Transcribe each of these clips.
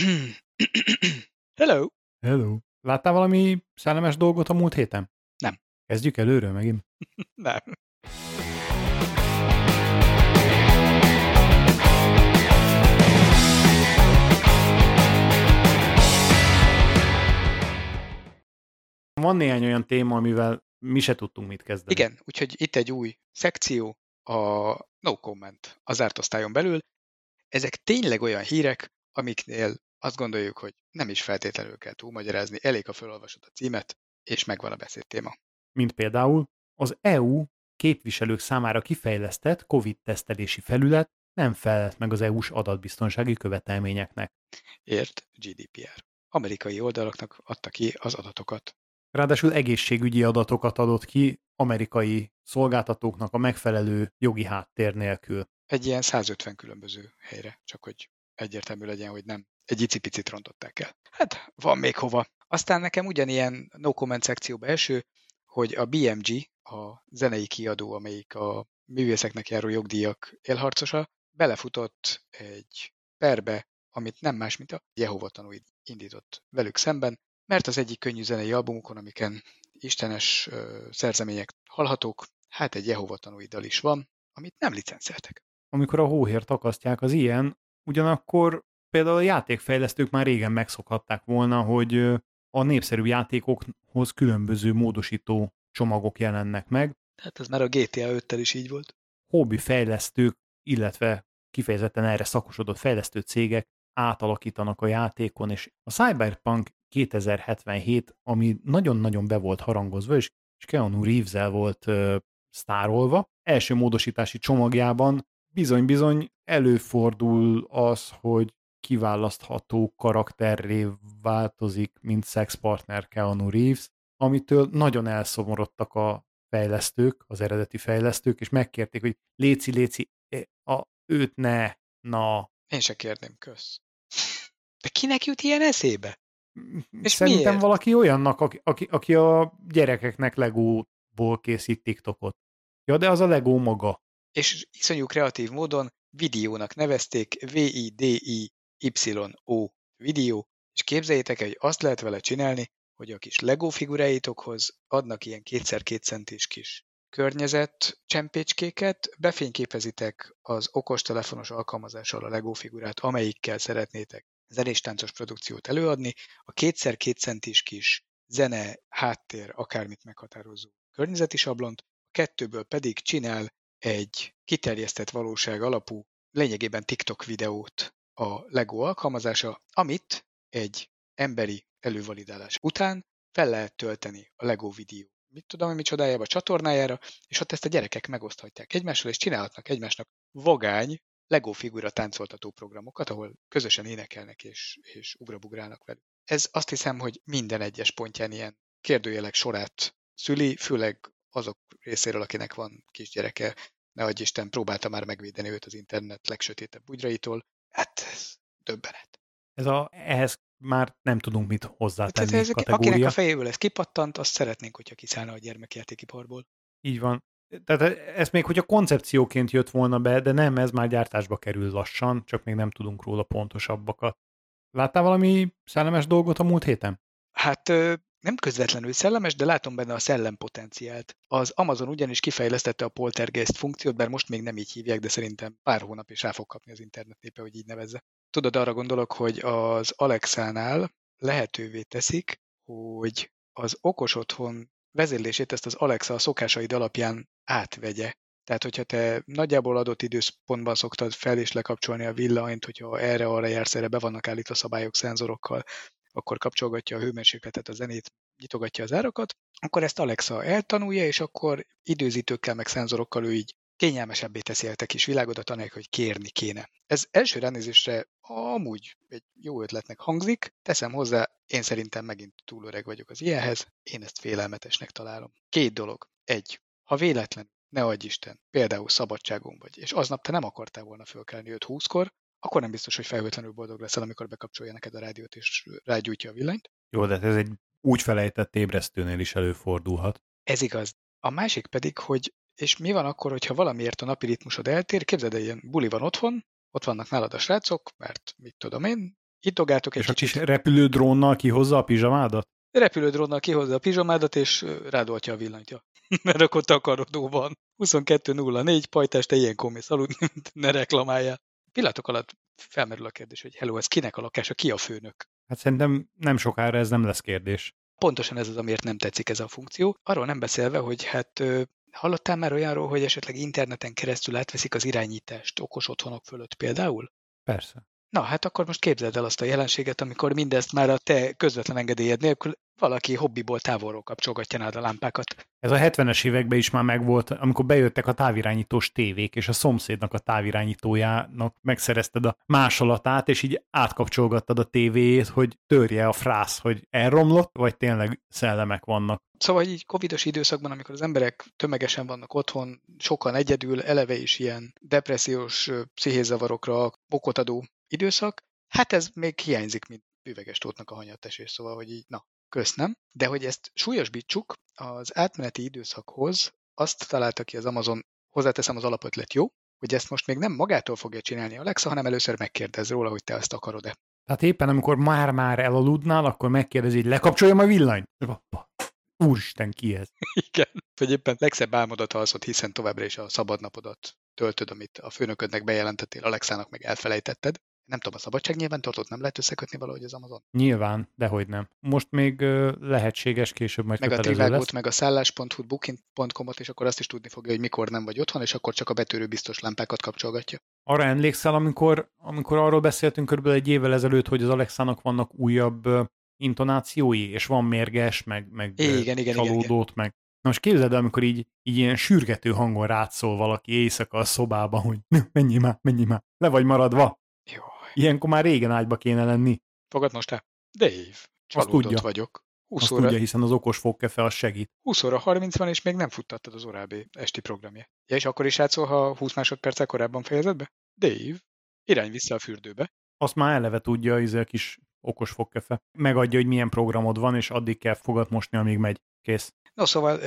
Hello! Hello. Láttál valami szellemes dolgot a múlt héten? Nem. Kezdjük előről megint? Nem. Van néhány olyan téma, amivel mi se tudtunk mit kezdeni. Igen, úgyhogy itt egy új szekció, a no comment az zárt osztályon belül. Ezek tényleg olyan hírek, amiknél azt gondoljuk, hogy nem is feltétlenül kell túlmagyarázni, elég, ha felolvasod a címet, és megvan a beszédtéma. Mint például az EU képviselők számára kifejlesztett COVID-tesztelési felület nem felelt meg az EU-s adatbiztonsági követelményeknek. Ért GDPR. Amerikai oldalaknak adta ki az adatokat. Ráadásul egészségügyi adatokat adott ki amerikai szolgáltatóknak a megfelelő jogi háttér nélkül. Egy ilyen 150 különböző helyre, csak hogy egyértelmű legyen, hogy nem egy icipicit rontották el. Hát van még hova. Aztán nekem ugyanilyen no comment szekcióba első, hogy a BMG, a zenei kiadó, amelyik a művészeknek járó jogdíjak élharcosa, belefutott egy perbe, amit nem más, mint a Jehova tanúid indított velük szemben, mert az egyik könnyű zenei albumukon, amiken istenes ö, szerzemények hallhatók, hát egy Jehova tanúiddal is van, amit nem licenceltek. Amikor a hóhért takasztják az ilyen, ugyanakkor például a játékfejlesztők már régen megszokhatták volna, hogy a népszerű játékokhoz különböző módosító csomagok jelennek meg. Hát ez már a GTA 5-tel is így volt. Hobbi fejlesztők, illetve kifejezetten erre szakosodott fejlesztő cégek átalakítanak a játékon, és a Cyberpunk 2077, ami nagyon-nagyon be volt harangozva, és Keanu Reeves-el volt ö, sztárolva, első módosítási csomagjában bizony-bizony előfordul az, hogy kiválasztható karakterré változik, mint szexpartner Keanu Reeves, amitől nagyon elszomorodtak a fejlesztők, az eredeti fejlesztők, és megkérték, hogy léci, léci, a, őt ne, na. Én se kérném, kösz. De kinek jut ilyen eszébe? És Szerintem miért? valaki olyannak, aki, aki, aki a gyerekeknek Legóból készít TikTokot. Ja, de az a Lego maga. És iszonyú kreatív módon videónak nevezték, V-I-D-I YO videó, és képzeljétek el, hogy azt lehet vele csinálni, hogy a kis Lego figuráitokhoz adnak ilyen kétszer-két centis kis környezet csempécskéket, befényképezitek az okostelefonos alkalmazással a Lego figurát, amelyikkel szeretnétek zenéstáncos produkciót előadni, a kétszer-két centis kis zene, háttér, akármit meghatározó környezeti sablont, a kettőből pedig csinál egy kiterjesztett valóság alapú, lényegében TikTok videót a LEGO alkalmazása, amit egy emberi elővalidálás után fel lehet tölteni a LEGO videó mit tudom, mi csodájába, csatornájára, és ott ezt a gyerekek megoszthatják egymással, és csinálhatnak egymásnak vagány LEGO figura táncoltató programokat, ahol közösen énekelnek és, és ugrabugrálnak velük. Ez azt hiszem, hogy minden egyes pontján ilyen kérdőjelek sorát szüli, főleg azok részéről, akinek van kisgyereke, ne adj Isten, próbálta már megvédeni őt az internet legsötétebb bugyraitól, Hát ez döbbenet. Ez a, ehhez már nem tudunk mit hozzátenni Tehát ez, kategória. Akinek a fejéből ez kipattant, azt szeretnénk, hogyha kiszállna a gyermekjátékiparból. Így van. Tehát ez még, hogyha koncepcióként jött volna be, de nem, ez már gyártásba kerül lassan, csak még nem tudunk róla pontosabbakat. Láttál valami szellemes dolgot a múlt héten? Hát nem közvetlenül szellemes, de látom benne a szellempotenciált. Az Amazon ugyanis kifejlesztette a poltergeist funkciót, bár most még nem így hívják, de szerintem pár hónap is rá fog kapni az internet népe, hogy így nevezze. Tudod, arra gondolok, hogy az Alexánál lehetővé teszik, hogy az okos otthon vezérlését ezt az Alexa a szokásaid alapján átvegye. Tehát, hogyha te nagyjából adott időpontban szoktad fel és lekapcsolni a villanyt, hogyha erre-arra jársz, erre be vannak állítva szabályok, szenzorokkal, akkor kapcsolgatja a hőmérsékletet, a zenét, nyitogatja az árakat, akkor ezt Alexa eltanulja, és akkor időzítőkkel, meg szenzorokkal ő így kényelmesebbé teszi el te kis világodat, anélkül, hogy kérni kéne. Ez első ránézésre amúgy egy jó ötletnek hangzik, teszem hozzá, én szerintem megint túl öreg vagyok az ilyenhez, én ezt félelmetesnek találom. Két dolog. Egy, ha véletlen, ne adj Isten, például szabadságon vagy, és aznap te nem akartál volna fölkelni 5-20-kor, akkor nem biztos, hogy felhőtlenül boldog leszel, amikor bekapcsolja neked a rádiót és rágyújtja a villanyt. Jó, de ez egy úgy felejtett ébresztőnél is előfordulhat. Ez igaz. A másik pedig, hogy és mi van akkor, hogyha valamiért a napi ritmusod eltér, képzeld, egy ilyen buli van otthon, ott vannak nálad a srácok, mert mit tudom én, Ittogátok egy És a kicsit. kis repülő drónnal kihozza a pizsamádat? Repülődrónnal kihozza a pizsamádat, és rádoltja a villanyt. Ja. Mert akkor takarodó van. 22.04, pajtás, te ilyenkor mész aludni, ne reklamáljál. Pillanatok alatt felmerül a kérdés, hogy hello, ez kinek a lakása, ki a főnök? Hát szerintem nem sokára ez nem lesz kérdés. Pontosan ez az, amiért nem tetszik ez a funkció. Arról nem beszélve, hogy hát hallottál már olyanról, hogy esetleg interneten keresztül átveszik az irányítást okos otthonok fölött például? Persze. Na, hát akkor most képzeld el azt a jelenséget, amikor mindezt már a te közvetlen engedélyed nélkül valaki hobbiból távolról kapcsolgatja nád a lámpákat. Ez a 70-es években is már megvolt, amikor bejöttek a távirányítós tévék, és a szomszédnak a távirányítójának megszerezted a másolatát, és így átkapcsolgattad a tévéjét, hogy törje a frász, hogy elromlott, vagy tényleg szellemek vannak. Szóval így covidos időszakban, amikor az emberek tömegesen vannak otthon, sokan egyedül, eleve is ilyen depressziós pszichézavarokra okot adó időszak, hát ez még hiányzik, mint üveges tótnak a hanyattesés, szóval, hogy így, na, kösz nem. De hogy ezt súlyosbítsuk, az átmeneti időszakhoz azt találta ki az Amazon, hozzáteszem az alapötlet jó, hogy ezt most még nem magától fogja csinálni Alexa, hanem először megkérdez róla, hogy te ezt akarod-e. Tehát éppen amikor már-már elaludnál, akkor megkérdezi, hogy lekapcsoljam a villanyt. Apa, Úristen, ki ez? Igen. Vagy éppen legszebb álmodat alszott, hiszen továbbra is a szabadnapodat töltöd, amit a főnöködnek bejelentettél, Alexának meg elfelejtetted. Nem tudom, a szabadság nyilván tartott nem lehet összekötni valahogy az Amazon. Nyilván, dehogy nem. Most még ö, lehetséges, később majd Meg a trivágót, meg a szállás.hu, booking.com-ot, és akkor azt is tudni fogja, hogy mikor nem vagy otthon, és akkor csak a betörő biztos lámpákat kapcsolgatja. Arra emlékszel, amikor, amikor arról beszéltünk körülbelül egy évvel ezelőtt, hogy az Alexának vannak újabb ö, intonációi, és van mérges, meg, meg Igen, igen, igen, csalódót, meg... Na most képzeld el, amikor így, így ilyen sürgető hangon rátszól valaki éjszaka a szobában, hogy menj már, menj már, le vagy maradva. Ilyenkor már régen ágyba kéne lenni. Fogad most el? Dave, csalódott tudja. vagyok. 20 Azt óra, tudja, hiszen az okos fogkefe az segít. 20 óra 30 van, és még nem futtattad az orábbi esti programja. Ja, és akkor is játszol, ha 20 másodperccel korábban fejezed be? Dave, irány vissza a fürdőbe. Azt már eleve tudja, ez a kis okos fogkefe. Megadja, hogy milyen programod van, és addig kell fogat mosni, amíg megy. Kész. No, szóval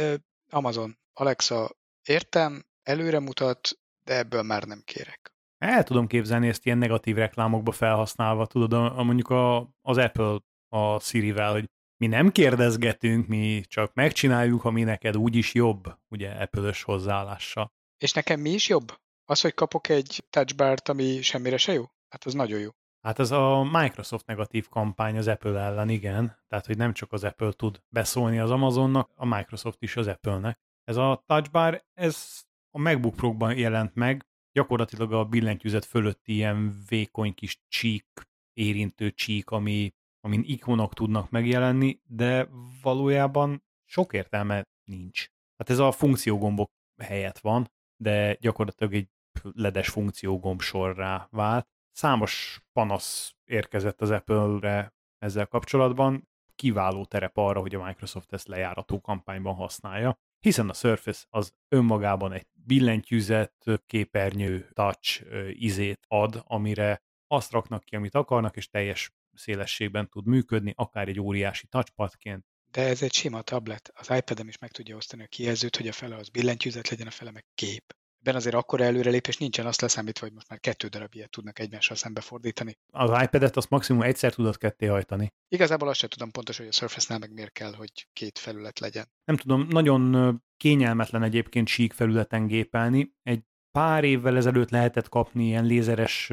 Amazon, Alexa, értem, előre mutat, de ebből már nem kérek. El tudom képzelni ezt ilyen negatív reklámokba felhasználva, tudod, a, a mondjuk a, az Apple a Siri-vel, hogy mi nem kérdezgetünk, mi csak megcsináljuk, ami neked úgyis jobb, ugye Apple-ös hozzáállással. És nekem mi is jobb? Az, hogy kapok egy touchbart, ami semmire se jó? Hát az nagyon jó. Hát ez a Microsoft negatív kampány az Apple ellen, igen. Tehát, hogy nem csak az Apple tud beszólni az Amazonnak, a Microsoft is az Apple-nek. Ez a Touch Bar, ez a MacBook Pro-ban jelent meg, gyakorlatilag a billentyűzet fölötti ilyen vékony kis csík, érintő csík, ami, amin ikonok tudnak megjelenni, de valójában sok értelme nincs. Hát ez a funkciógombok helyett van, de gyakorlatilag egy ledes funkciógomb sorrá vált. Számos panasz érkezett az Apple-re ezzel kapcsolatban, kiváló terep arra, hogy a Microsoft ezt lejárató kampányban használja, hiszen a Surface az önmagában egy billentyűzet, képernyő, touch izét ad, amire azt raknak ki, amit akarnak, és teljes szélességben tud működni, akár egy óriási touchpadként. De ez egy sima tablet. Az iPad-em is meg tudja osztani a kijelzőt, hogy a fele az billentyűzet legyen, a fele meg kép. Ebben azért akkora előrelépés nincsen, azt leszámítva, hogy most már kettő darab ilyet tudnak egymással szembe fordítani. Az iPad-et azt maximum egyszer tudod ketté hajtani. Igazából azt sem tudom pontosan, hogy a Surface-nál meg miért kell, hogy két felület legyen. nem tudom, nagyon kényelmetlen egyébként sík felületen gépelni. Egy pár évvel ezelőtt lehetett kapni ilyen lézeres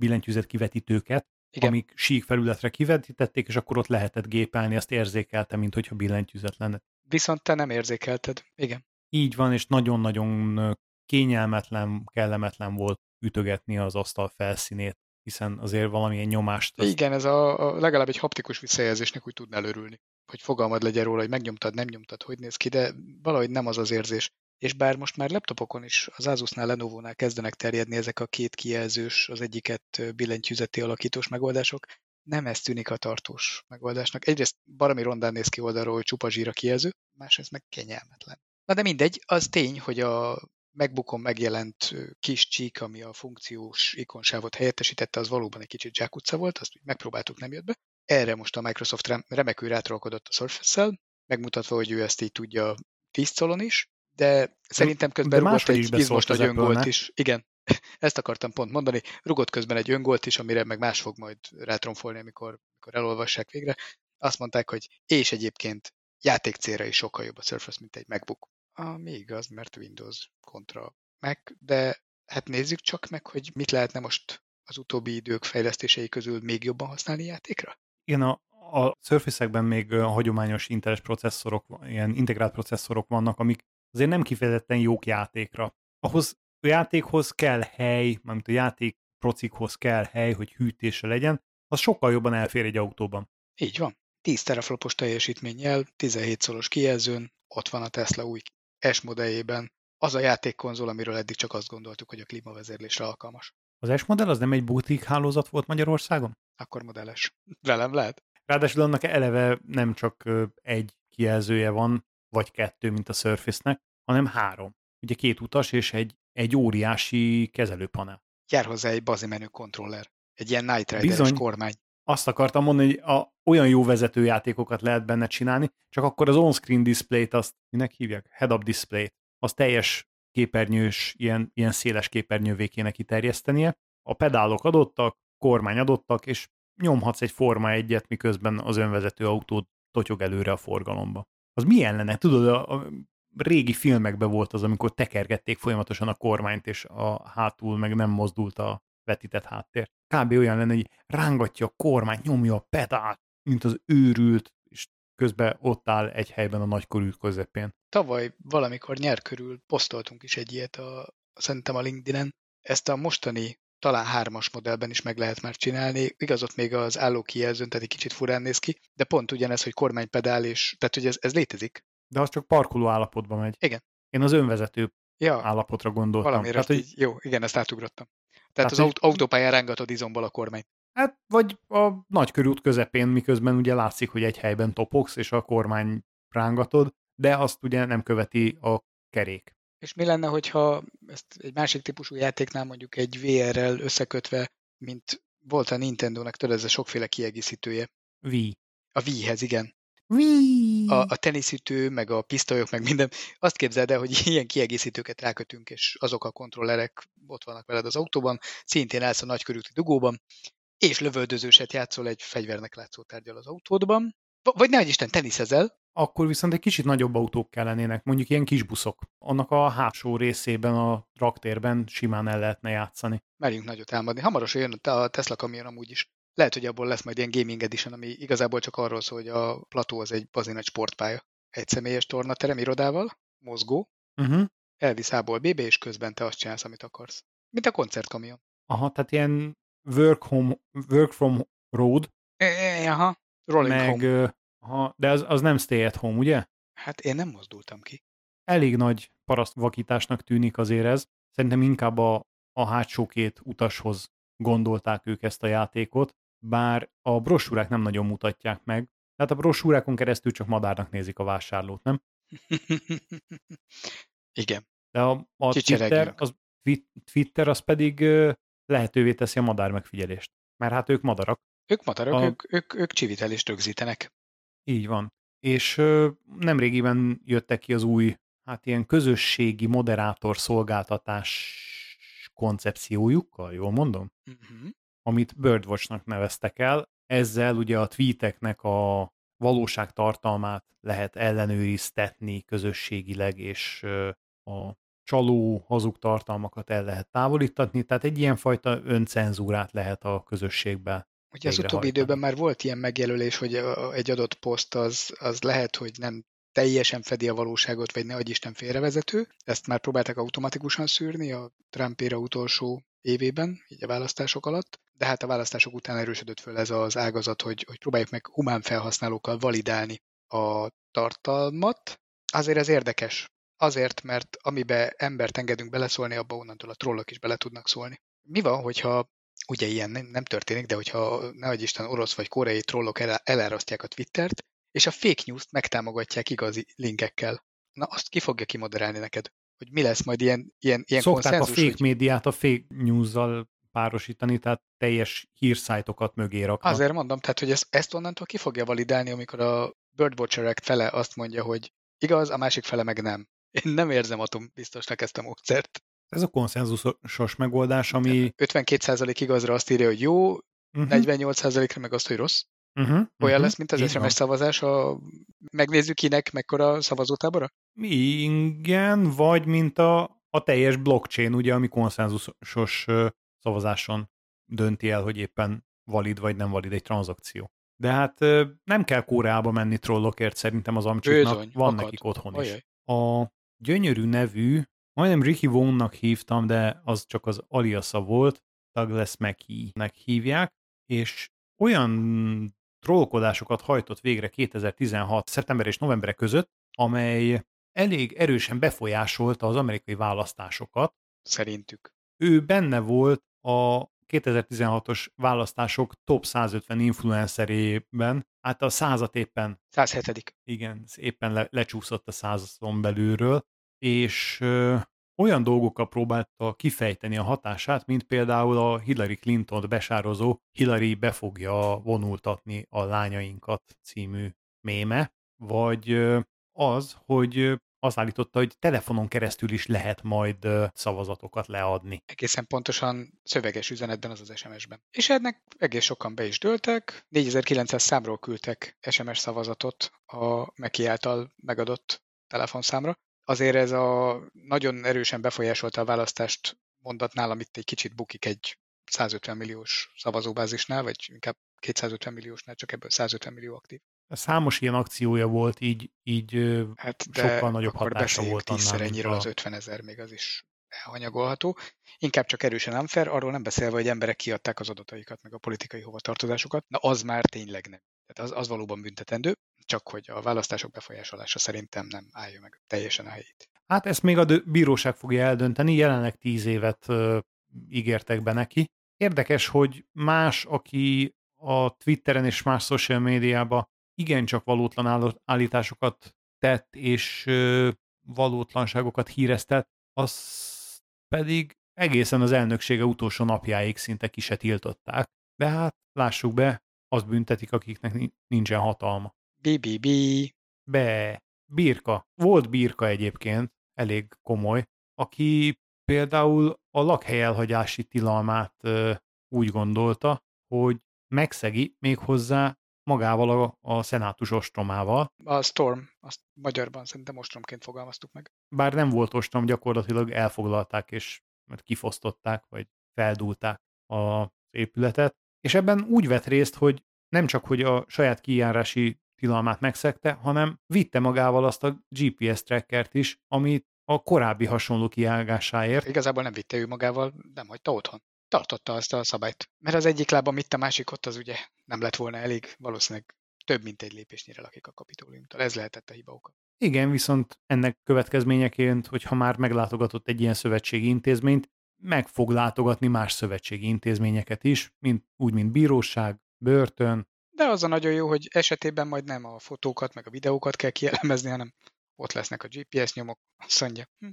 billentyűzet kivetítőket, Igen. amik sík felületre kivetítették, és akkor ott lehetett gépelni, azt érzékelte, mint hogyha billentyűzet lenne. Viszont te nem érzékelted. Igen. Így van, és nagyon-nagyon kényelmetlen, kellemetlen volt ütögetni az asztal felszínét, hiszen azért valamilyen nyomást az Igen, ez a, a legalább egy haptikus visszajelzésnek úgy tudnál örülni. Hogy fogalmad legyen róla, hogy megnyomtad, nem nyomtad, hogy néz ki, de valahogy nem az az érzés. És bár most már laptopokon is, az Asusnál, Lenovo-nál kezdenek terjedni ezek a két kijelzős, az egyiket billentyűzeti alakítós megoldások, nem ez tűnik a tartós megoldásnak. Egyrészt baromi rondán néz ki oldalról, hogy csupa a kijelző, másrészt meg kényelmetlen. Na de mindegy, az tény, hogy a MacBookon megjelent kis csík, ami a funkciós ikonsávot helyettesítette, az valóban egy kicsit zsákutca volt, azt megpróbáltuk, nem jött be. Erre most a Microsoft rem- remekül rátrollkodott a Surface-szel, megmutatva, hogy ő ezt így tudja 10 colon is, de szerintem közben de rúgott egy izmos nagy öngolt is. Igen, ezt akartam pont mondani, rugott közben egy öngolt is, amire meg más fog majd rátromfolni, amikor, amikor elolvassák végre. Azt mondták, hogy és egyébként játék célra is sokkal jobb a Surface, mint egy MacBook. Ami igaz, mert Windows kontra Mac, de hát nézzük csak meg, hogy mit lehetne most az utóbbi idők fejlesztései közül még jobban használni játékra? Igen, a, a Surface-ekben még a hagyományos inteles processzorok, ilyen integrált processzorok vannak, amik azért nem kifejezetten jók játékra. Ahhoz a játékhoz kell hely, mármint a játék procikhoz kell hely, hogy hűtése legyen, az sokkal jobban elfér egy autóban. Így van. 10 teraflopos teljesítménnyel, 17 szoros kijelzőn, ott van a Tesla új S modelljében, az a játékkonzol, amiről eddig csak azt gondoltuk, hogy a klímavezérlésre alkalmas. Az S modell az nem egy butik hálózat volt Magyarországon? Akkor modelles. Velem lehet. Ráadásul annak eleve nem csak egy kijelzője van, vagy kettő, mint a Surface-nek, hanem három. Ugye két utas és egy, egy óriási kezelőpanel. Jár hozzá egy bazimenő kontroller. Egy ilyen Night Rider-es kormány. Azt akartam mondani, hogy a, olyan jó vezetőjátékokat lehet benne csinálni, csak akkor az on-screen display-t azt, minek hívják? Head-up display-t. Az teljes képernyős, ilyen, ilyen széles képernyővé kéne kiterjesztenie. A pedálok adottak, kormány adottak, és nyomhatsz egy Forma egyet, miközben az önvezető autó totyog előre a forgalomba. Az milyen lenne? Tudod, a, a régi filmekben volt az, amikor tekergették folyamatosan a kormányt, és a hátul meg nem mozdult a vetített háttér. Kb. olyan lenne, hogy rángatja a kormányt, nyomja a pedált, mint az őrült, és közben ott áll egy helyben a nagykorú közepén. Tavaly valamikor nyár körül posztoltunk is egy ilyet, a, szerintem a LinkedIn-en. Ezt a mostani talán hármas modellben is meg lehet már csinálni. Igaz, ott még az álló kijelzőn, tehát egy kicsit furán néz ki, de pont ugyanez, hogy kormánypedál, és tehát hogy ez, ez létezik. De az csak parkoló állapotban megy. Igen. Én az önvezető ja, állapotra gondoltam. Valamire tehát, hogy... jó, igen, ezt átugrottam. Tehát, tehát az aut- autópályán rángatod izomból a kormányt. Hát, vagy a nagykörút közepén, miközben ugye látszik, hogy egy helyben topogsz, és a kormány rángatod, de azt ugye nem követi a kerék. És mi lenne, hogyha ezt egy másik típusú játéknál mondjuk egy VR-rel összekötve, mint volt a Nintendo-nak, tudod, ez a sokféle kiegészítője. Wii. A Wii-hez, igen. A, a teniszütő, meg a pisztolyok, meg minden. Azt képzeld el, hogy ilyen kiegészítőket rákötünk, és azok a kontrollerek ott vannak veled az autóban, szintén állsz a nagykörülti dugóban, és lövöldözőset játszol egy fegyvernek látszó tárgyal az autódban, vagy nehogy Isten teniszezel, akkor viszont egy kicsit nagyobb autók kellenének, mondjuk ilyen kis buszok. Annak a hátsó részében, a traktérben simán el lehetne játszani. Merjünk nagyot álmodni. Hamarosan jön a Tesla kamion amúgy is. Lehet, hogy abból lesz majd ilyen gaming edition, ami igazából csak arról szól, hogy a plató az egy bazin egy sportpálya. Egy személyes tornaterem irodával, mozgó, uh-huh. elvisz A-ból B-be, és közben te azt csinálsz, amit akarsz. Mint a koncertkamion. Aha, tehát ilyen work, home, work from road. E, aha, rolling meg, home. Aha, de az, az nem stay at home, ugye? Hát én nem mozdultam ki. Elég nagy parasztvakításnak tűnik azért ez. Szerintem inkább a, a hátsó két utashoz gondolták ők ezt a játékot, bár a brosúrák nem nagyon mutatják meg. Tehát a brosúrákon keresztül csak madárnak nézik a vásárlót, nem? Igen. De a, a Twitter, az, Twitter az pedig lehetővé teszi a madár megfigyelést. Mert hát ők madarak. Ők madarak, a... ők, ők, ők csivitelést rögzítenek. Így van. És nemrégiben jöttek ki az új, hát ilyen közösségi moderátor szolgáltatás koncepciójukkal, jól mondom? Uh-huh. Amit Birdwatch-nak neveztek el. Ezzel ugye a tweeteknek a valóság tartalmát lehet ellenőriztetni közösségileg, és a csaló, hazug tartalmakat el lehet távolítatni, tehát egy ilyenfajta öncenzúrát lehet a közösségbe Ugye az utóbbi időben már volt ilyen megjelölés, hogy egy adott poszt az, az lehet, hogy nem teljesen fedi a valóságot, vagy ne adj Isten félrevezető. Ezt már próbálták automatikusan szűrni a Trump utolsó évében, így a választások alatt, de hát a választások után erősödött föl ez az ágazat, hogy, hogy próbáljuk meg humán felhasználókkal validálni a tartalmat. Azért ez érdekes. Azért, mert amibe embert engedünk beleszólni, abba onnantól a trollok is bele tudnak szólni. Mi van, hogyha ugye ilyen nem, történik, de hogyha nehogy Isten orosz vagy koreai trollok el, elárasztják a Twittert, és a fake news-t megtámogatják igazi linkekkel. Na azt ki fogja kimoderálni neked? Hogy mi lesz majd ilyen, ilyen, ilyen Szokták konszenzus, a fake hogy... médiát a fake news-zal párosítani, tehát teljes hírszájtokat mögé raknak. Azért mondom, tehát hogy ezt, ezt onnantól ki fogja validálni, amikor a Birdwatcherek fele azt mondja, hogy igaz, a másik fele meg nem. Én nem érzem atom biztosnak ezt a módszert. Ez a konszenzusos megoldás, ami... 52% igazra azt írja, hogy jó, uh-huh. 48%-ra meg azt, hogy rossz. Uh-huh, Olyan uh-huh. lesz, mint az SMS szavazás, a... megnézzük kinek mekkora szavazótábora? Igen, vagy mint a, a teljes blockchain, ugye, ami konszenzusos szavazáson dönti el, hogy éppen valid vagy nem valid egy tranzakció. De hát nem kell Koreába menni trollokért szerintem az amcsiknak, Bőzony, van akad. nekik otthon is. A gyönyörű nevű, majdnem Ricky Wong-nak hívtam, de az csak az aliasa volt, Douglas McKee-nek hívják, és olyan trollkodásokat hajtott végre 2016. szeptember és november között, amely elég erősen befolyásolta az amerikai választásokat. Szerintük. Ő benne volt a 2016-os választások top 150 influencerében, hát a százat éppen 107. igen, éppen le, lecsúszott a százon belülről, és ö, olyan dolgokkal próbálta kifejteni a hatását, mint például a Hillary Clinton besározó Hillary be fogja vonultatni a lányainkat című méme, vagy az, hogy azt állította, hogy telefonon keresztül is lehet majd szavazatokat leadni. Egészen pontosan szöveges üzenetben, az az SMS-ben. És ennek egész sokan be is dőltek. 4900 számról küldtek SMS szavazatot a Meki által megadott telefonszámra. Azért ez a nagyon erősen befolyásolta a választást mondat nálam itt egy kicsit bukik egy 150 milliós szavazóbázisnál, vagy inkább 250 milliósnál, csak ebből 150 millió aktív. Számos ilyen akciója volt, így, így Hát sokkal nagyobb akkor hatása volt annál, ennyire a- az 50 ezer, még az is elhanyagolható. Inkább csak erősen unfair, arról nem beszélve, hogy emberek kiadták az adataikat, meg a politikai hovatartozásukat. Na az már tényleg nem. Tehát az, az valóban büntetendő, csak hogy a választások befolyásolása szerintem nem állja meg teljesen a helyét. Hát ezt még a bíróság fogja eldönteni, jelenleg tíz évet ö, ígértek be neki. Érdekes, hogy más, aki a Twitteren és más social médiában igencsak valótlan állításokat tett, és ö, valótlanságokat híreztett, az pedig egészen az elnöksége utolsó napjáig szinte ki se tiltották. De hát lássuk be, azt büntetik, akiknek ni- nincsen hatalma. BBB, Be, Birka. Volt Birka egyébként, elég komoly, aki például a lakhely elhagyási tilalmát ö, úgy gondolta, hogy megszegi méghozzá magával a, a szenátus ostromával, a Storm, azt magyarban szerintem ostromként fogalmaztuk meg. bár nem volt ostrom, gyakorlatilag elfoglalták és kifosztották, vagy feldúlták az épületet, és ebben úgy vett részt, hogy nem csak, hogy a saját kijárási tilalmát megszegte, hanem vitte magával azt a GPS trackert is, amit a korábbi hasonló kiállgásáért. Igazából nem vitte ő magával, nem hagyta otthon. Tartotta azt a szabályt. Mert az egyik lábam itt, a másik ott, az ugye nem lett volna elég, valószínűleg több mint egy lépésnyire lakik a kapitóliumtól. Ez lehetett a hiba oka. Igen, viszont ennek következményeként, hogyha már meglátogatott egy ilyen szövetségi intézményt, meg fog látogatni más szövetségi intézményeket is, mint, úgy, mint bíróság, börtön, De az a nagyon jó, hogy esetében majd nem a fotókat, meg a videókat kell kielemezni, hanem ott lesznek a GPS nyomok. Azt mondja, hm,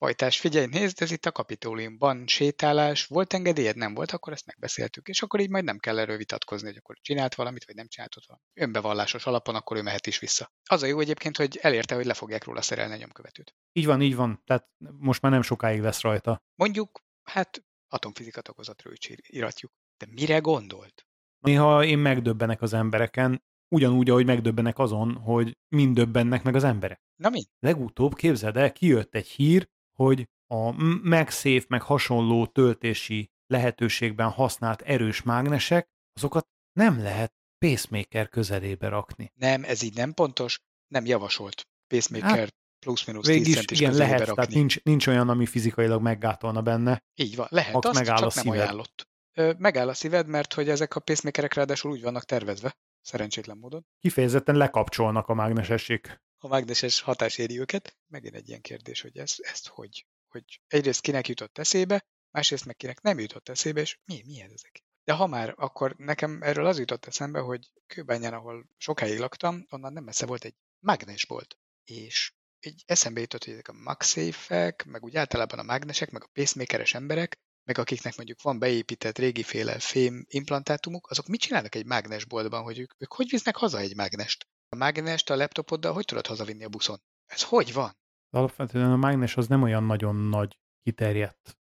Pajtás, figyelj, nézd, ez itt a kapitóliumban sétálás, volt engedélyed, nem volt, akkor ezt megbeszéltük, és akkor így majd nem kell erről vitatkozni, hogy akkor csinált valamit, vagy nem csinált valamit. Önbevallásos alapon akkor ő mehet is vissza. Az a jó egyébként, hogy elérte, hogy le fogják róla szerelni a nyomkövetőt. Így van, így van. Tehát most már nem sokáig lesz rajta. Mondjuk, hát atomfizika takozatról is iratjuk. De mire gondolt? Néha én megdöbbenek az embereken, ugyanúgy, ahogy megdöbbenek azon, hogy mind döbbennek meg az emberek. Na mi? Legutóbb, képzeld el, kijött egy hír, hogy a MagSafe meg hasonló töltési lehetőségben használt erős mágnesek, azokat nem lehet pacemaker közelébe rakni. Nem, ez így nem pontos, nem javasolt. Pacemaker Hát, plusz-minusz 10 Végig is, centis igen, lehet, rakni. tehát nincs, nincs olyan, ami fizikailag meggátolna benne. Így van, lehet, azt megáll csak a nem ajánlott. Ö, megáll a szíved, mert hogy ezek a pacemakerek ráadásul úgy vannak tervezve, szerencsétlen módon. Kifejezetten lekapcsolnak a mágnesesség. A mágneses hatás éri őket. Megint egy ilyen kérdés, hogy ez, ezt hogy? Hogy egyrészt kinek jutott eszébe, másrészt meg kinek nem jutott eszébe, és mi, mi ez ezek? De ha már, akkor nekem erről az jutott eszembe, hogy Kőbányán, ahol sokáig laktam, onnan nem messze volt egy mágnesbolt. És egy eszembe jutott, hogy ezek a MagSafe-ek, meg úgy általában a mágnesek, meg a pacemakeres emberek, meg akiknek mondjuk van beépített régiféle fém implantátumuk, azok mit csinálnak egy mágnesboltban, hogy ők, ők hogy visznek haza egy mágnest? A mágnest a laptopoddal hogy tudod hazavinni a buszon? Ez hogy van? Alapvetően a mágnes az nem olyan nagyon nagy kiterjedt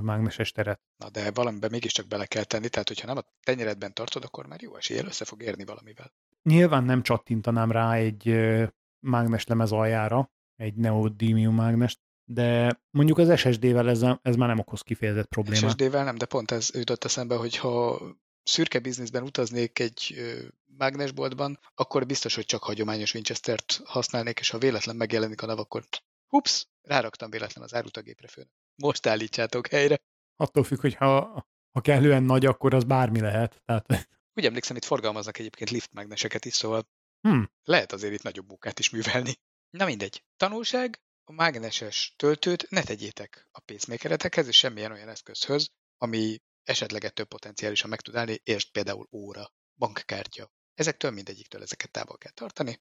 mágneses teret. Na de valamiben mégiscsak bele kell tenni, tehát hogyha nem a tenyeredben tartod, akkor már jó eséllyel össze fog érni valamivel. Nyilván nem csattintanám rá egy mágnes lemez aljára, egy neodymium mágnest, de mondjuk az SSD-vel ez, ez már nem okoz kifejezett problémát. SSD-vel nem, de pont ez jutott eszembe, hogy ha szürke bizniszben utaznék egy mágnesboltban, akkor biztos, hogy csak hagyományos Winchester-t használnék, és ha véletlen megjelenik a nav, akkor ups, ráraktam véletlen az árutagépre főn. Most állítsátok helyre. Attól függ, hogy ha, ha kellően nagy, akkor az bármi lehet. Tehát... Úgy emlékszem, itt forgalmaznak egyébként liftmágneseket is, szóval hmm. lehet azért itt nagyobb munkát is művelni. Na mindegy. Tanulság, a mágneses töltőt ne tegyétek a pacemakeretekhez és semmilyen olyan eszközhöz, ami esetleg ettől potenciálisan meg tud állni, és például óra, bankkártya. Ezektől mindegyiktől ezeket távol kell tartani.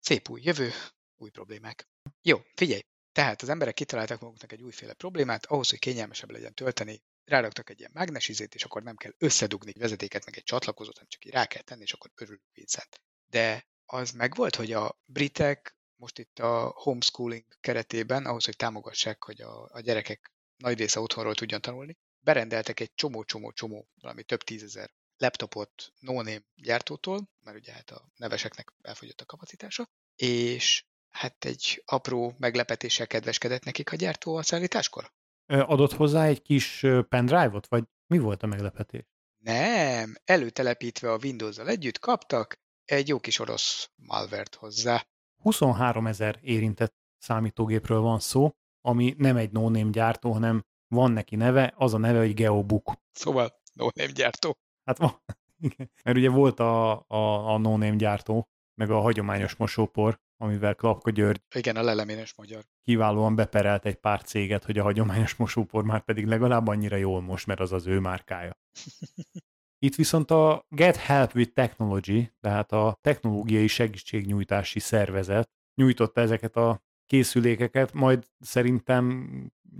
Szép új jövő, új problémák. Jó, figyelj! Tehát az emberek kitaláltak maguknak egy újféle problémát, ahhoz, hogy kényelmesebb legyen tölteni, ráraktak egy ilyen mágnesizét, és akkor nem kell összedugni vezetéket, meg egy csatlakozót, hanem csak így rá kell tenni, és akkor örülünk Vincent. De az megvolt, hogy a britek most itt a homeschooling keretében, ahhoz, hogy támogassák, hogy a, a gyerekek nagy része otthonról tudjon tanulni, berendeltek egy csomó-csomó-csomó, valami több tízezer laptopot no gyártótól, mert ugye hát a neveseknek elfogyott a kapacitása, és hát egy apró meglepetéssel kedveskedett nekik a gyártó a szállításkor. Adott hozzá egy kis pendrive-ot, vagy mi volt a meglepetés? Nem, előtelepítve a Windows-zal együtt kaptak egy jó kis orosz malvert hozzá. 23 ezer érintett számítógépről van szó, ami nem egy no gyártó, hanem van neki neve, az a neve, hogy Geobook. Szóval no gyártó. Hát van. Mert ugye volt a, a, a no gyártó, meg a hagyományos mosópor, amivel Klapka György Igen, a leleményes magyar. kiválóan beperelt egy pár céget, hogy a hagyományos mosópor már pedig legalább annyira jól mos, mert az az ő márkája. Itt viszont a Get Help with Technology, tehát a technológiai segítségnyújtási szervezet nyújtotta ezeket a készülékeket, majd szerintem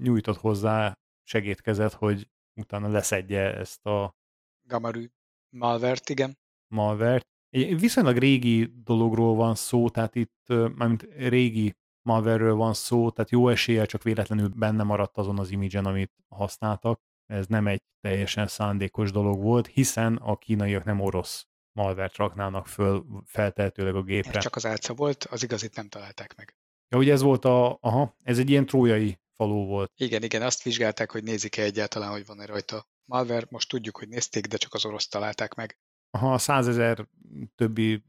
nyújtott hozzá segítkezett, hogy utána leszedje ezt a Gamarű malvert, igen. malvert. Egy viszonylag régi dologról van szó, tehát itt mármint régi malverről van szó, tehát jó eséllyel csak véletlenül benne maradt azon az imidzsen, amit használtak. Ez nem egy teljesen szándékos dolog volt, hiszen a kínaiak nem orosz malvert raknának föl feltehetőleg a gépre. Ez csak az álca volt, az igazit nem találták meg. Ja, ugye ez volt a, aha, ez egy ilyen trójai faló volt. Igen, igen, azt vizsgálták, hogy nézik-e egyáltalán, hogy van-e rajta malware. Most tudjuk, hogy nézték, de csak az orosz találták meg. Aha, a százezer többi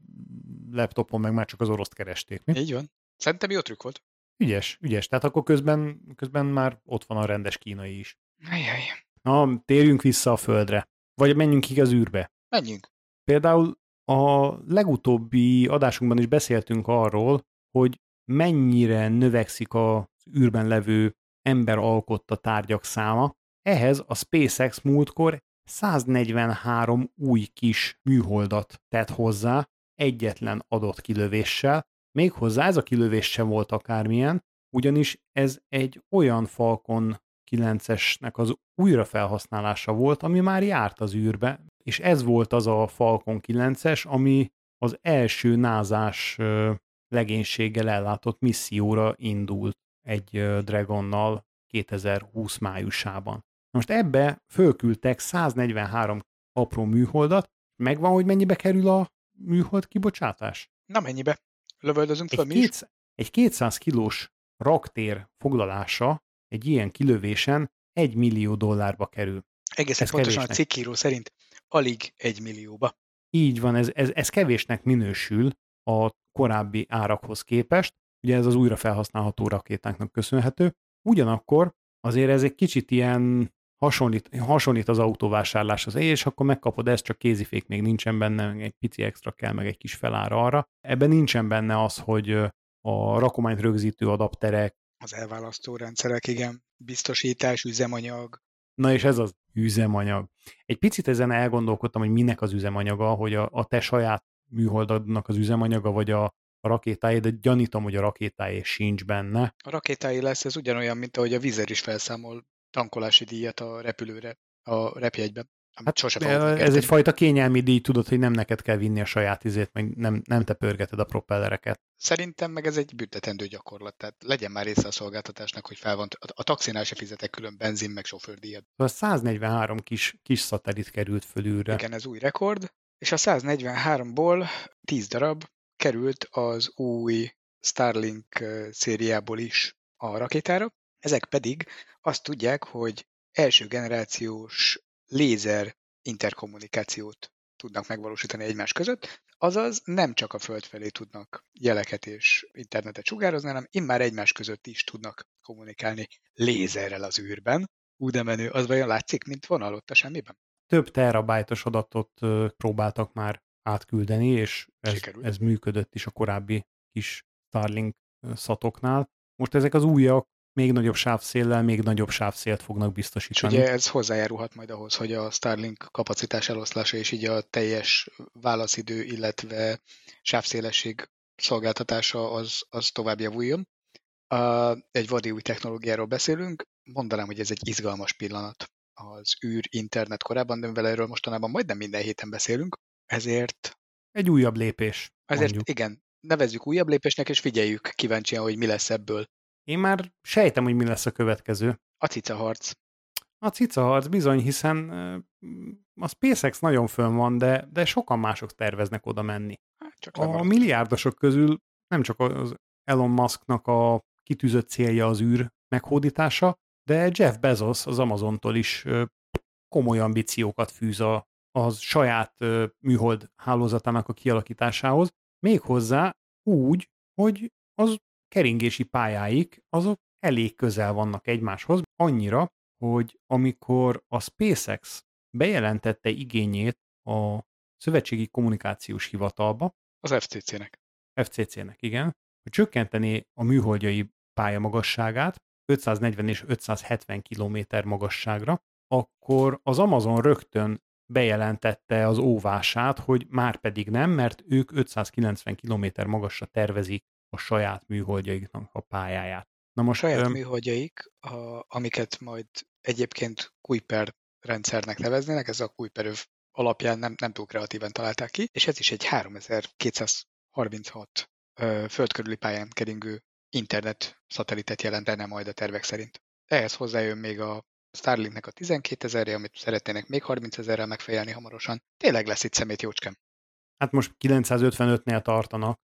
laptopon meg már csak az oroszt keresték. Mi? Így van. Szerintem jó trükk volt. Ügyes, ügyes. Tehát akkor közben, közben már ott van a rendes kínai is. Ajaj. Na, térjünk vissza a földre. Vagy menjünk ki az űrbe. Menjünk. Például a legutóbbi adásunkban is beszéltünk arról, hogy mennyire növekszik az űrben levő ember alkotta tárgyak száma. Ehhez a SpaceX múltkor 143 új kis műholdat tett hozzá egyetlen adott kilövéssel, méghozzá ez a kilövés sem volt akármilyen, ugyanis ez egy olyan Falcon 9-esnek az újrafelhasználása volt, ami már járt az űrbe, és ez volt az a Falcon 9-es, ami az első názás legénységgel ellátott misszióra indult egy Dragonnal 2020 májusában. Most ebbe fölküldtek 143 apró műholdat, megvan, hogy mennyibe kerül a műhold kibocsátás? Na mennyibe? Lövöldözünk fel egy, mi is? egy 200 kilós raktér foglalása egy ilyen kilövésen 1 millió dollárba kerül. Egészen ez pontosan kevésnek. a cikkíró szerint alig 1 millióba. Így van, ez, ez, ez kevésnek minősül a korábbi árakhoz képest, ugye ez az újra felhasználható rakétáknak köszönhető. Ugyanakkor azért ez egy kicsit ilyen hasonlít, hasonlít az autóvásárláshoz, és akkor megkapod ezt, csak kézifék még nincsen benne, meg egy pici extra kell, meg egy kis felára arra. Ebben nincsen benne az, hogy a rakományt rögzítő adapterek, az elválasztó rendszerek, igen, biztosítás, üzemanyag. Na és ez az üzemanyag. Egy picit ezen elgondolkodtam, hogy minek az üzemanyaga, hogy a, a te saját műholdadnak az üzemanyaga, vagy a, a rakétáé, de gyanítom, hogy a rakétáé sincs benne. A rakétáé lesz, ez ugyanolyan, mint ahogy a Vizer is felszámol tankolási díjat a repülőre, a repjegyben. Hát sose ez egyfajta kényelmi díj, tudod, hogy nem neked kell vinni a saját izét, meg nem, nem te pörgeted a propellereket. Szerintem meg ez egy büntetendő gyakorlat, tehát legyen már része a szolgáltatásnak, hogy fel van, a, a taxinál se fizetek külön benzin, meg sofőrdíjat. A 143 kis, kis szatellit került fölülre. Igen, ez új rekord, és a 143-ból 10 darab került az új Starlink szériából is a rakétára, ezek pedig azt tudják, hogy első generációs lézer interkommunikációt tudnak megvalósítani egymás között, azaz nem csak a Föld felé tudnak jeleket és internetet sugározni, hanem immár egymás között is tudnak kommunikálni lézerrel az űrben. Ú, de menő, az vajon látszik, mint vonal ott a semmiben? Több terabájtos adatot próbáltak már átküldeni, és ez, ez működött is a korábbi kis Starlink szatoknál. Most ezek az újak még nagyobb sávszéllel, még nagyobb sávszélt fognak biztosítani. És ugye ez hozzájárulhat majd ahhoz, hogy a Starlink kapacitás eloszlása és így a teljes válaszidő, illetve sávszélesség szolgáltatása az, az tovább javuljon. Uh, egy vadi új technológiáról beszélünk, mondanám, hogy ez egy izgalmas pillanat az űr internet korában, de mivel erről mostanában majdnem minden héten beszélünk, ezért... Egy újabb lépés. Ezért mondjuk. igen, nevezzük újabb lépésnek, és figyeljük kíváncsian, hogy mi lesz ebből. Én már sejtem, hogy mi lesz a következő. A cica harc. A cica harc bizony, hiszen a SpaceX nagyon fönn van, de, de sokan mások terveznek oda menni. Hát csak a milliárdosok közül nem csak az Elon Musknak a kitűzött célja az űr meghódítása, de Jeff Bezos az Amazontól is komoly ambíciókat fűz a, az saját műhold hálózatának a kialakításához, méghozzá úgy, hogy az keringési pályáik azok elég közel vannak egymáshoz, annyira, hogy amikor a SpaceX bejelentette igényét a Szövetségi Kommunikációs Hivatalba, az FCC-nek. FCC-nek, igen, hogy csökkenteni a műholdjai pályamagasságát 540 és 570 km magasságra, akkor az Amazon rögtön bejelentette az óvását, hogy már pedig nem, mert ők 590 km magasra tervezik a saját műholdjaiknak a pályáját. Na most, a saját öm... műholdjaik, a, amiket majd egyébként Kuiper rendszernek neveznének, ez a Kuiper alapján nem, nem túl kreatíven találták ki, és ez is egy 3236 ö, földkörüli pályán keringő internet szatelitet jelentene majd a tervek szerint. Ehhez hozzájön még a Starlinknek a 12 ezerre, amit szeretnének még 30 ezerrel megfejelni hamarosan. Tényleg lesz itt szemét jócskem. Hát most 955-nél tartanak,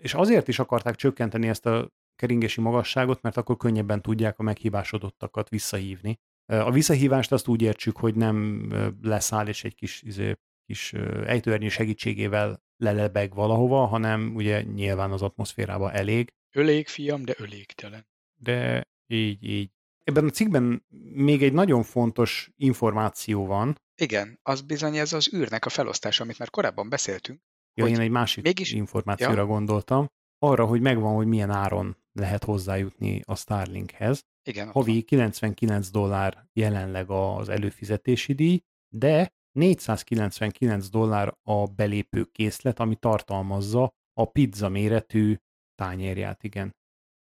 és azért is akarták csökkenteni ezt a keringési magasságot, mert akkor könnyebben tudják a meghibásodottakat visszahívni. A visszahívást azt úgy értsük, hogy nem leszáll és egy kis, izé, kis ejtőernyő segítségével lelebeg valahova, hanem ugye nyilván az atmoszférába elég. Ölék, fiam, de ölégtelen. De így, így. Ebben a cikkben még egy nagyon fontos információ van. Igen, az bizony ez az űrnek a felosztása, amit már korábban beszéltünk, Ja, én egy másik mégis... információra ja. gondoltam. Arra, hogy megvan, hogy milyen áron lehet hozzájutni a Starlinkhez. Igen, Havi van. 99 dollár jelenleg az előfizetési díj, de 499 dollár a belépő készlet, ami tartalmazza a pizza méretű tányérját, igen.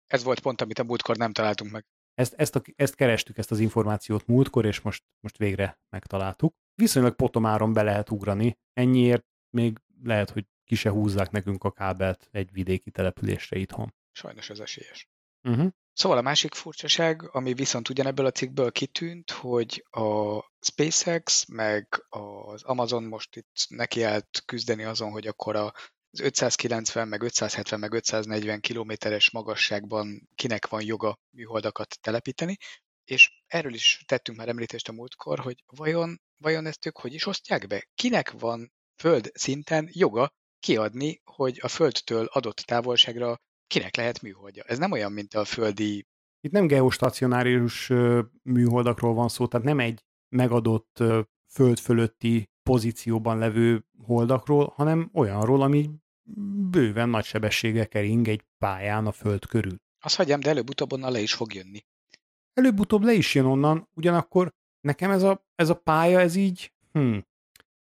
Ez volt pont, amit a múltkor nem találtunk meg. Ezt, ezt, a, ezt kerestük, ezt az információt múltkor, és most, most végre megtaláltuk. Viszonylag potomáron be lehet ugrani, ennyiért még lehet, hogy ki se húzzák nekünk a kábelt egy vidéki településre itthon. Sajnos ez esélyes. Uh-huh. Szóval a másik furcsaság, ami viszont ugyanebből a cikkből kitűnt, hogy a SpaceX meg az Amazon most itt nekiállt küzdeni azon, hogy akkor a az 590, meg 570, meg 540 kilométeres magasságban kinek van joga műholdakat telepíteni, és erről is tettünk már említést a múltkor, hogy vajon, vajon ezt ők hogy is osztják be? Kinek van föld szinten joga kiadni, hogy a földtől adott távolságra kinek lehet műholdja. Ez nem olyan, mint a földi... Itt nem geostacionárius műholdakról van szó, tehát nem egy megadott föld fölötti pozícióban levő holdakról, hanem olyanról, ami bőven nagy sebességgel kering egy pályán a föld körül. Azt hagyjam, de előbb-utóbb onnan le is fog jönni. Előbb-utóbb le is jön onnan, ugyanakkor nekem ez a, ez a pálya, ez így, hm,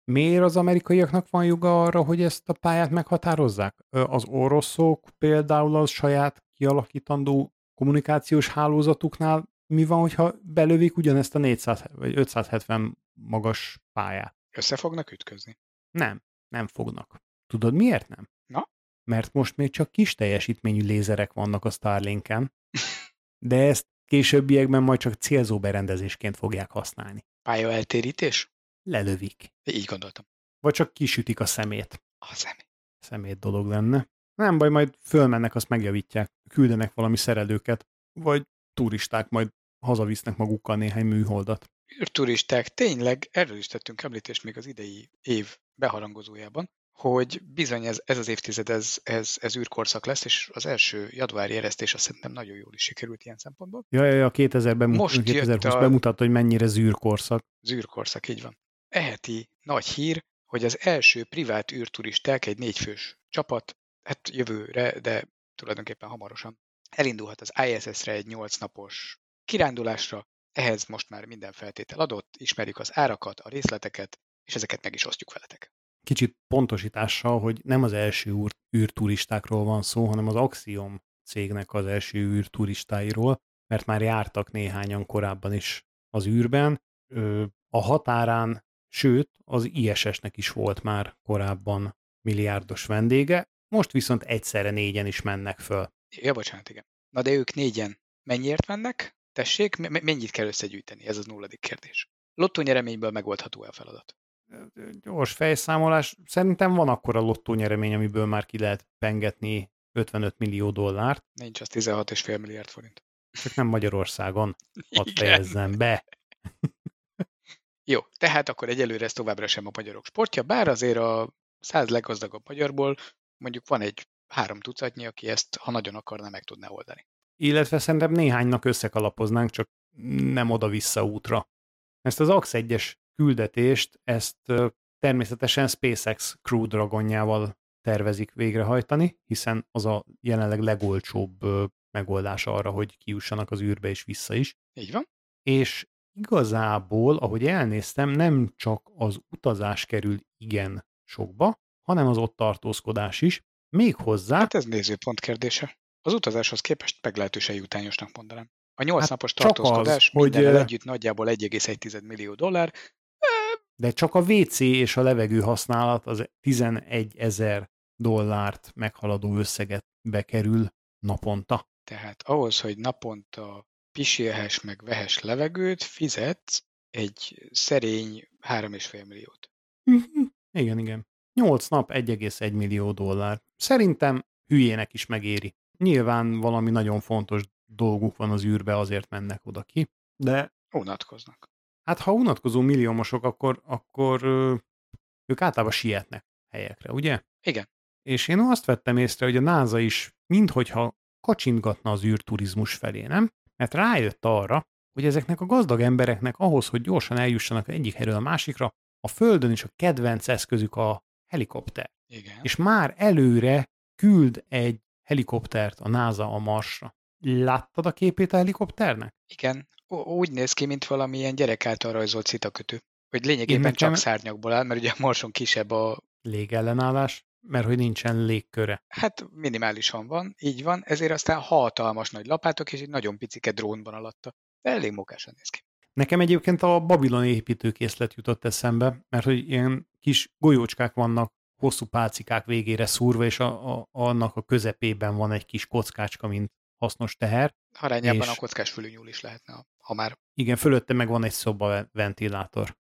Miért az amerikaiaknak van joga arra, hogy ezt a pályát meghatározzák? Az oroszok például az saját kialakítandó kommunikációs hálózatuknál mi van, hogyha belövik ugyanezt a 400 vagy 570 magas pályát. Össze fognak ütközni. Nem, nem fognak. Tudod miért nem? Na? Mert most még csak kis teljesítményű lézerek vannak a Starlinken, de ezt későbbiekben majd csak célzó berendezésként fogják használni. Pálya eltérítés? Lelövik. Így gondoltam. Vagy csak kisütik a szemét. A személy. Szemét dolog lenne. Nem baj, majd fölmennek, azt megjavítják. Küldenek valami szerelőket, vagy turisták majd hazavisznek magukkal néhány műholdat. űrturisták, tényleg erről is tettünk említést még az idei év beharangozójában, hogy bizony ez, ez az évtized, ez, ez, ez űrkorszak lesz, és az első januári eresztés azt szerintem nagyon jól is sikerült ilyen szempontból. Ja, ja, ja 2000 bemut- Most 2020 jött a- bemutatta, hogy mennyire zűrkorszak. Az űrkorszak, így van. Eheti nagy hír, hogy az első privát űrturisták, egy négyfős csapat, hát jövőre, de tulajdonképpen hamarosan elindulhat az ISS-re egy nyolc napos kirándulásra, ehhez most már minden feltétel adott, ismerjük az árakat, a részleteket, és ezeket meg is osztjuk veletek. Kicsit pontosítással, hogy nem az első úr, űrturistákról van szó, hanem az Axiom cégnek az első űrturistáiról, mert már jártak néhányan korábban is az űrben. A határán, sőt, az ISS-nek is volt már korábban milliárdos vendége, most viszont egyszerre négyen is mennek föl. Ja, bocsánat, igen. Na de ők négyen mennyiért mennek? Tessék, me- mennyit kell összegyűjteni? Ez az nulladik kérdés. Lottó nyereményből megoldható el feladat. Gyors fejszámolás, szerintem van akkor a lottó nyeremény, amiből már ki lehet pengetni 55 millió dollárt, Nincs az 16,5 milliárd forint. csak nem Magyarországon. Hadd fejezzem be. Jó, tehát akkor egyelőre ez továbbra sem a magyarok sportja, bár azért a száz leggazdagabb magyarból mondjuk van egy három tucatnyi, aki ezt, ha nagyon akarna, meg tudná oldani. Illetve szerintem néhánynak összekalapoznánk, csak nem oda-vissza útra. Ezt az AX 1-es küldetést, ezt természetesen SpaceX Crew Dragonjával tervezik végrehajtani, hiszen az a jelenleg legolcsóbb megoldás arra, hogy kijussanak az űrbe és vissza is. Így van? És igazából, ahogy elnéztem, nem csak az utazás kerül igen sokba, hanem az ott tartózkodás is. Méghozzá, Hát ez nézőpont kérdése. Az utazáshoz képest meglehetősen jutányosnak mondanám. A nyolc Hát napos csak az, tartózkodás hogy, együtt nagyjából 1,1 millió dollár. de csak a WC és a levegő használat az 11 ezer dollárt meghaladó összeget bekerül naponta. Tehát ahhoz, hogy naponta pisilhess meg vehes levegőt, fizetsz egy szerény 3,5 milliót. Igen, igen. 8 nap 1,1 millió dollár. Szerintem hülyének is megéri. Nyilván valami nagyon fontos dolguk van az űrbe, azért mennek oda ki, de Unatkoznak. hát ha unatkozó milliómosok, akkor, akkor ők általában sietnek helyekre, ugye? Igen. És én azt vettem észre, hogy a NASA is minthogyha kacsintgatna az űrturizmus felé, nem? Mert rájött arra, hogy ezeknek a gazdag embereknek ahhoz, hogy gyorsan eljussanak egyik helyről a másikra, a Földön is a kedvenc eszközük a helikopter. Igen. És már előre küld egy helikoptert a NASA a Marsra. Láttad a képét a helikopternek? Igen. Úgy néz ki, mint valamilyen gyerek által rajzolt citakötő. Hogy lényegében Én nekem- csak szárnyakból áll, mert ugye a Marson kisebb a... Légellenállás, mert hogy nincsen légköre. Hát minimálisan van, így van, ezért aztán hatalmas nagy lapátok és egy nagyon picike drón van alatta. De elég mókásan néz ki. Nekem egyébként a babiloni építőkészlet jutott eszembe, mert hogy ilyen kis golyócskák vannak hosszú pálcikák végére szúrva, és a, a, annak a közepében van egy kis kockácska, mint hasznos teher. Arányában És- a kockás fülűnyúl is lehetne, ha már Igen, fölötte meg van egy szoba ventilátor.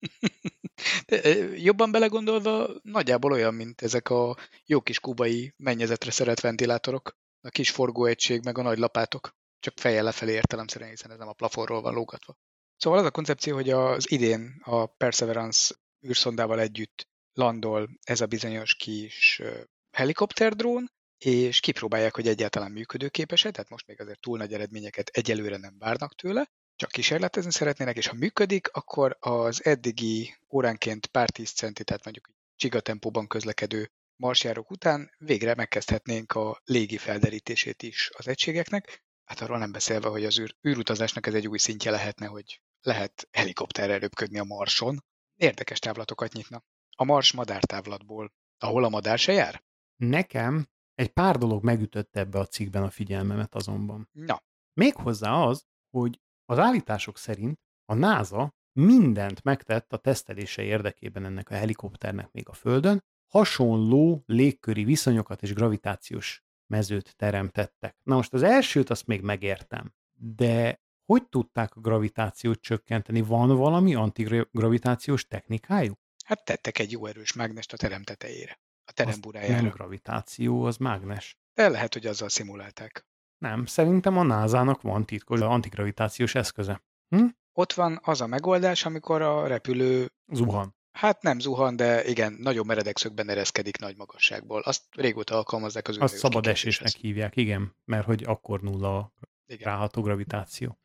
Jobban belegondolva nagyjából olyan, mint ezek a jó kis kubai mennyezetre szerelt ventilátorok. A kis forgóegység, meg a nagy lapátok. Csak fejjel lefelé értelemszerűen, hiszen ez nem a plafonról van lógatva. Szóval az a koncepció, hogy az idén a Perseverance űrszondával együtt landol ez a bizonyos kis helikopterdrón, és kipróbálják, hogy egyáltalán működőképes-e, tehát most még azért túl nagy eredményeket egyelőre nem várnak tőle, csak kísérletezni szeretnének, és ha működik, akkor az eddigi óránként pár tíz centi, tehát mondjuk csiga tempóban közlekedő marsjárók után végre megkezdhetnénk a légi felderítését is az egységeknek. Hát arról nem beszélve, hogy az űr, űrutazásnak ez egy új szintje lehetne, hogy lehet helikopterrel röpködni a Marson. Érdekes távlatokat nyitna. A Mars madártávlatból, ahol a madár se jár? Nekem egy pár dolog megütötte ebbe a cikkben a figyelmemet azonban. Na, Méghozzá az, hogy az állítások szerint a NASA mindent megtett a tesztelése érdekében ennek a helikopternek még a Földön, hasonló légköri viszonyokat és gravitációs mezőt teremtettek. Na most az elsőt azt még megértem, de hogy tudták a gravitációt csökkenteni? Van valami antigravitációs technikájuk? Hát tettek egy jó erős mágnest a terem tetejére, a terem burájára. Nem gravitáció, az mágnes. De lehet, hogy azzal szimulálták. Nem, szerintem a NASA-nak van titkos antigravitációs eszköze. Hm? Ott van az a megoldás, amikor a repülő Zuhan. Hát nem zuhan, de igen, nagyon meredek szögben ereszkedik nagy magasságból. Azt régóta alkalmazzák az Azt szabad esésnek hívják, igen, mert hogy akkor nulla a igen. ráható gravitáció.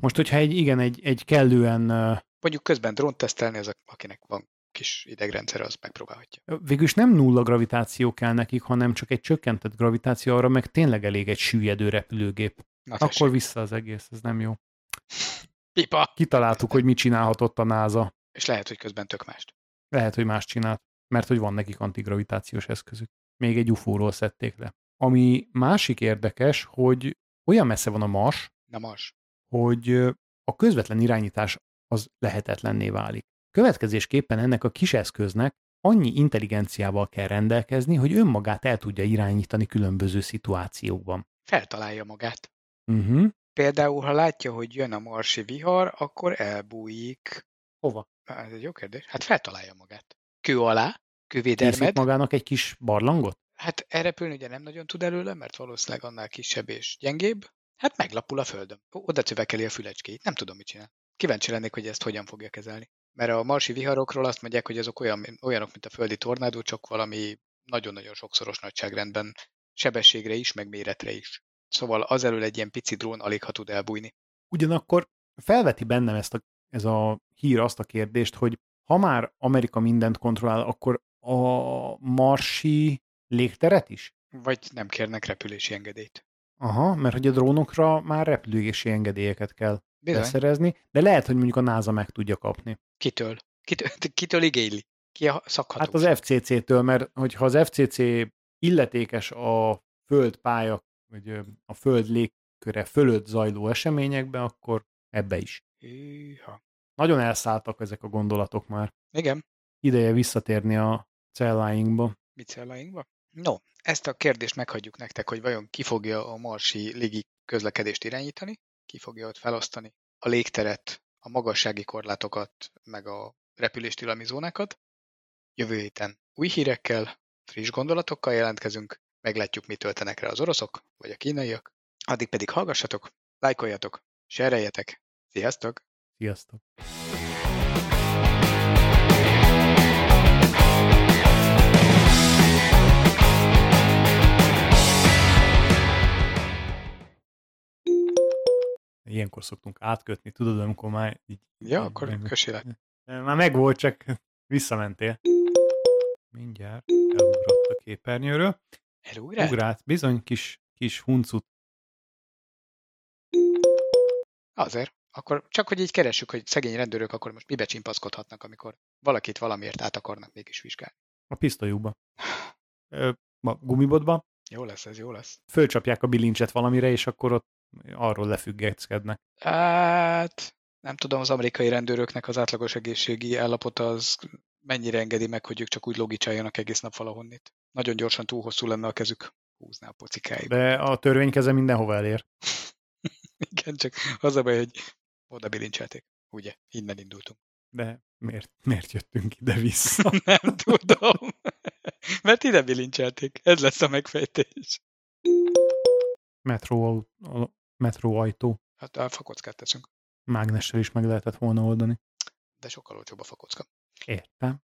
Most, hogyha egy, igen, egy, egy kellően... Mondjuk közben drónt tesztelni, az akinek van kis idegrendszer, az megpróbálhatja. Végülis nem nulla gravitáció kell nekik, hanem csak egy csökkentett gravitáció, arra meg tényleg elég egy süllyedő repülőgép. Na, Akkor vissza az egész, ez nem jó. Pipa. Kitaláltuk, hogy mit csinálhatott a NASA. És lehet, hogy közben tök mást. Lehet, hogy más csinált, mert hogy van nekik antigravitációs eszközük. Még egy UFO-ról szedték le. Ami másik érdekes, hogy olyan messze van a Mars, a Mars. hogy a közvetlen irányítás az lehetetlenné válik. Következésképpen ennek a kis eszköznek annyi intelligenciával kell rendelkezni, hogy önmagát el tudja irányítani különböző szituációkban. Feltalálja magát. Uh-huh. Például, ha látja, hogy jön a marsi vihar, akkor elbújik. Hova? Ez egy jó kérdés. Hát feltalálja magát. Kő alá, kővédermed. Készít magának egy kis barlangot? Hát elrepülni ugye nem nagyon tud előle, mert valószínűleg annál kisebb és gyengébb. Hát meglapul a földön. Oda cövekeli a fülecskét. Nem tudom, mit csinál. Kíváncsi lennék, hogy ezt hogyan fogja kezelni. Mert a marsi viharokról azt mondják, hogy azok olyan, olyanok, mint a földi tornádó, csak valami nagyon-nagyon sokszoros nagyságrendben sebességre is, meg méretre is. Szóval az elől egy ilyen pici drón alig ha tud elbújni. Ugyanakkor felveti bennem ezt a, ez a hír azt a kérdést, hogy ha már Amerika mindent kontrollál, akkor a marsi légteret is? Vagy nem kérnek repülési engedélyt. Aha, mert hogy a drónokra már repülési engedélyeket kell Bizony. beszerezni, de lehet, hogy mondjuk a NASA meg tudja kapni. Kitől? Kitől, kitől igényli? Ki a szakható? Hát az FCC-től, mert hogyha az FCC illetékes a földpálya, vagy a föld légköre fölött zajló eseményekbe, akkor ebbe is. Hűha. Nagyon elszálltak ezek a gondolatok már. Igen. Ideje visszatérni a celláinkba. Mi celláinkba? No, ezt a kérdést meghagyjuk nektek, hogy vajon ki fogja a marsi légi közlekedést irányítani, ki fogja ott felosztani a légteret, a magassági korlátokat, meg a repüléstilalmi zónákat. Jövő héten új hírekkel, friss gondolatokkal jelentkezünk, meglátjuk, mit töltenek rá az oroszok, vagy a kínaiak. Addig pedig hallgassatok, lájkoljatok, sereljetek. Sziasztok! Sziasztok! Ilyenkor szoktunk átkötni, tudod, amikor már így... Ja, akkor meg, kösélek. Már megvolt, csak visszamentél. Mindjárt elugrott a képernyőről. Elugrált? Ugrált, bizony, kis, kis huncut. Azért. Akkor csak, hogy így keressük, hogy szegény rendőrök akkor most mibe csimpaszkodhatnak, amikor valakit valamiért át akarnak mégis vizsgálni. A pisztolyukba. a gumibotba. Jó lesz, ez jó lesz. Fölcsapják a bilincset valamire, és akkor ott arról lefüggeszkednek. Hát, nem tudom, az amerikai rendőröknek az átlagos egészségi állapota az mennyire engedi meg, hogy ők csak úgy logicáljanak egész nap valahonnit. Nagyon gyorsan túl hosszú lenne a kezük. Húzná a pocikáig. De a törvénykeze mindenhova elér. Igen, csak az a baj, hogy oda bilincselték. Ugye, innen indultunk. De miért, miért jöttünk ide-vissza? nem tudom. Mert ide bilincselték. Ez lesz a megfejtés. Metró, metró ajtó. Hát a fakockát teszünk. Mágnessel is meg lehetett volna oldani. De sokkal olcsóbb a fakocka. Értem.